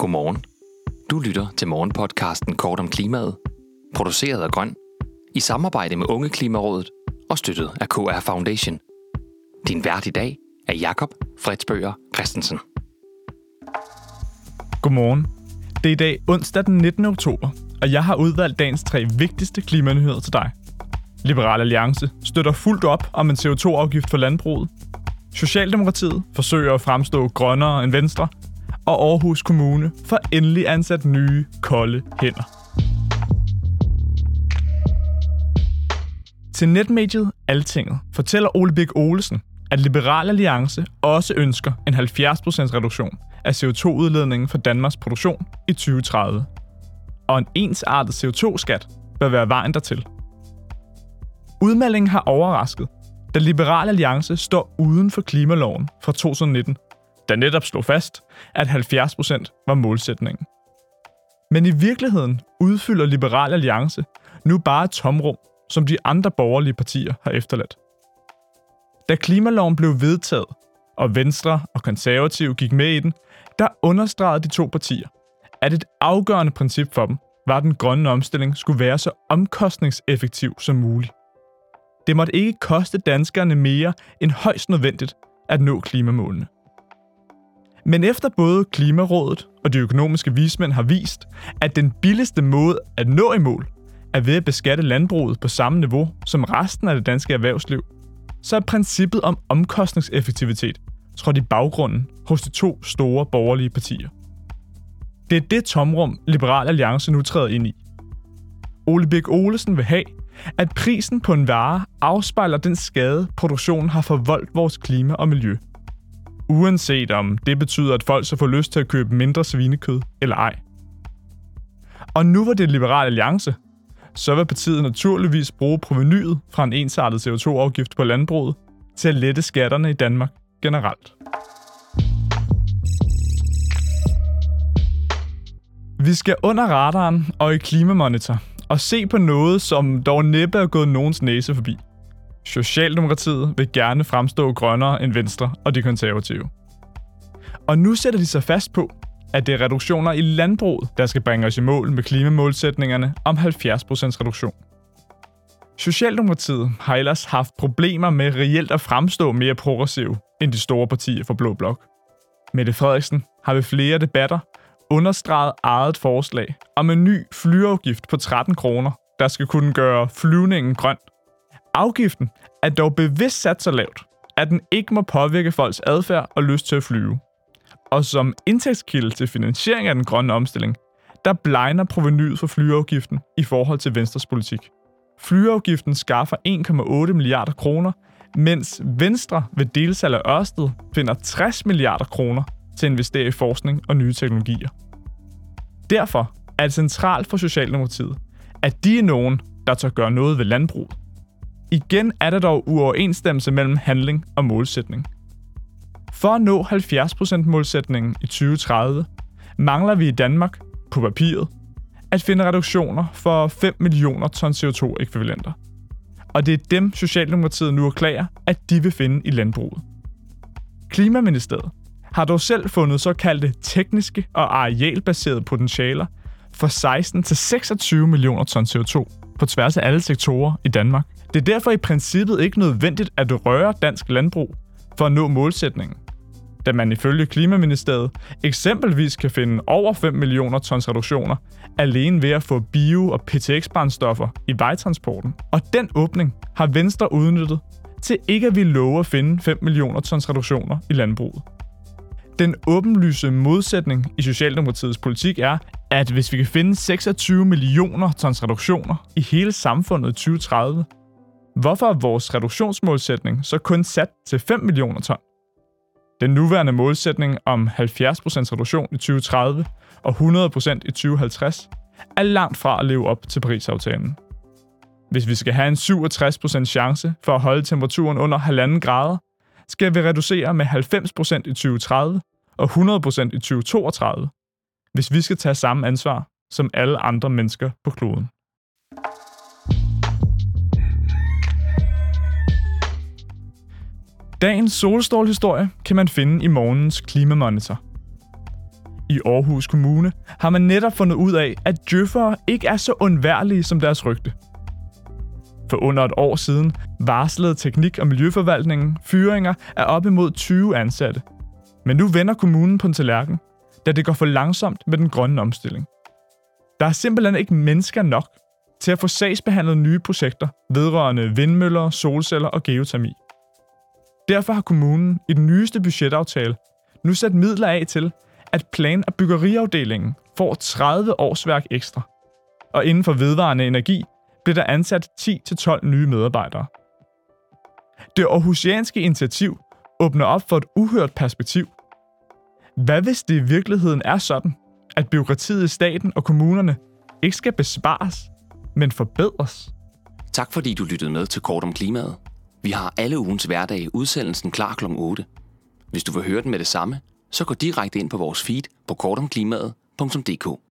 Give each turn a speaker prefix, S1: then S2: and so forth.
S1: Godmorgen. Du lytter til morgenpodcasten Kort om klimaet, produceret af Grøn, i samarbejde med Unge Klimarådet og støttet af KR Foundation. Din vært i dag er Jakob Fredsbøger Christensen.
S2: Godmorgen. Det er i dag onsdag den 19. oktober, og jeg har udvalgt dagens tre vigtigste klimanyheder til dig. Liberal Alliance støtter fuldt op om en CO2-afgift for landbruget. Socialdemokratiet forsøger at fremstå grønnere end Venstre, og Aarhus Kommune får endelig ansat nye, kolde hænder. Til netmediet Altinget fortæller Ole Birk Olesen, at Liberal Alliance også ønsker en 70% reduktion af CO2-udledningen for Danmarks produktion i 2030. Og en ensartet CO2-skat bør være vejen dertil. Udmeldingen har overrasket, da Liberal Alliance står uden for klimaloven fra 2019, der netop slog fast, at 70% var målsætningen. Men i virkeligheden udfylder Liberal Alliance nu bare et tomrum, som de andre borgerlige partier har efterladt. Da klimaloven blev vedtaget, og Venstre og Konservative gik med i den, der understregede de to partier, at et afgørende princip for dem var, at den grønne omstilling skulle være så omkostningseffektiv som muligt. Det måtte ikke koste danskerne mere end højst nødvendigt at nå klimamålene. Men efter både Klimarådet og de økonomiske vismænd har vist, at den billigste måde at nå i mål er ved at beskatte landbruget på samme niveau som resten af det danske erhvervsliv, så er princippet om omkostningseffektivitet trådt i baggrunden hos de to store borgerlige partier. Det er det tomrum, Liberal Alliance nu træder ind i. Ole Birk Olesen vil have, at prisen på en vare afspejler den skade, produktionen har forvoldt vores klima og miljø. Uanset om det betyder, at folk så får lyst til at købe mindre svinekød eller ej. Og nu var det Liberal Alliance, så vil partiet naturligvis bruge provenyet fra en ensartet CO2-afgift på landbruget til at lette skatterne i Danmark generelt. Vi skal under radaren og i Klimamonitor og se på noget, som dog næppe er gået nogens næse forbi. Socialdemokratiet vil gerne fremstå grønnere end Venstre og de konservative. Og nu sætter de sig fast på, at det er reduktioner i landbruget, der skal bringe os i mål med klimamålsætningerne om 70% reduktion. Socialdemokratiet har ellers haft problemer med reelt at fremstå mere progressiv end de store partier for Blå Blok. Mette Frederiksen har ved flere debatter understreget eget forslag om en ny flyafgift på 13 kroner, der skal kunne gøre flyvningen grøn. Afgiften er dog bevidst sat så lavt, at den ikke må påvirke folks adfærd og lyst til at flyve. Og som indtægtskilde til finansiering af den grønne omstilling, der blegner provenyet for flyafgiften i forhold til Venstres politik. Flyafgiften skaffer 1,8 milliarder kroner, mens Venstre ved delsalg af Ørsted finder 60 milliarder kroner til at investere i forskning og nye teknologier. Derfor er det centralt for Socialdemokratiet, at de er nogen, der tør gøre noget ved landbruget. Igen er der dog uoverensstemmelse mellem handling og målsætning. For at nå 70% målsætningen i 2030, mangler vi i Danmark, på papiret, at finde reduktioner for 5 millioner ton CO2-ekvivalenter. Og det er dem, Socialdemokratiet nu erklærer, at de vil finde i landbruget. Klimaministeriet har dog selv fundet såkaldte tekniske og arealbaserede potentialer for 16 til 26 millioner ton CO2 på tværs af alle sektorer i Danmark. Det er derfor i princippet ikke nødvendigt at røre dansk landbrug for at nå målsætningen. Da man ifølge Klimaministeriet eksempelvis kan finde over 5 millioner tons reduktioner alene ved at få bio- og PTX-brændstoffer i vejtransporten. Og den åbning har Venstre udnyttet til ikke at vi love at finde 5 millioner tons reduktioner i landbruget. Den åbenlyse modsætning i Socialdemokratiets politik er, at hvis vi kan finde 26 millioner tons reduktioner i hele samfundet i 2030, hvorfor er vores reduktionsmålsætning så kun sat til 5 millioner ton? Den nuværende målsætning om 70% reduktion i 2030 og 100% i 2050 er langt fra at leve op til Paris-aftalen. Hvis vi skal have en 67% chance for at holde temperaturen under 1,5 grader, skal vi reducere med 90% i 2030 og 100% i 2032, hvis vi skal tage samme ansvar som alle andre mennesker på kloden. Dagens solstålhistorie kan man finde i morgens klimamonitor. I Aarhus Kommune har man netop fundet ud af, at djøffere ikke er så undværlige som deres rygte. For under et år siden varslede Teknik- og Miljøforvaltningen fyringer af op imod 20 ansatte. Men nu vender kommunen på en tallerken, da det går for langsomt med den grønne omstilling. Der er simpelthen ikke mennesker nok til at få sagsbehandlet nye projekter vedrørende vindmøller, solceller og geotermi. Derfor har kommunen i den nyeste budgetaftale nu sat midler af til, at plan- og byggeriafdelingen får 30 årsværk ekstra. Og inden for vedvarende energi blev der ansat 10-12 nye medarbejdere. Det aarhusianske initiativ åbner op for et uhørt perspektiv. Hvad hvis det i virkeligheden er sådan, at byråkratiet i staten og kommunerne ikke skal bespares, men forbedres?
S1: Tak fordi du lyttede med til Kort om Klimaet. Vi har alle ugens hverdage udsendelsen klar kl. 8. Hvis du vil høre den med det samme, så gå direkte ind på vores feed på kortomklimaet.dk.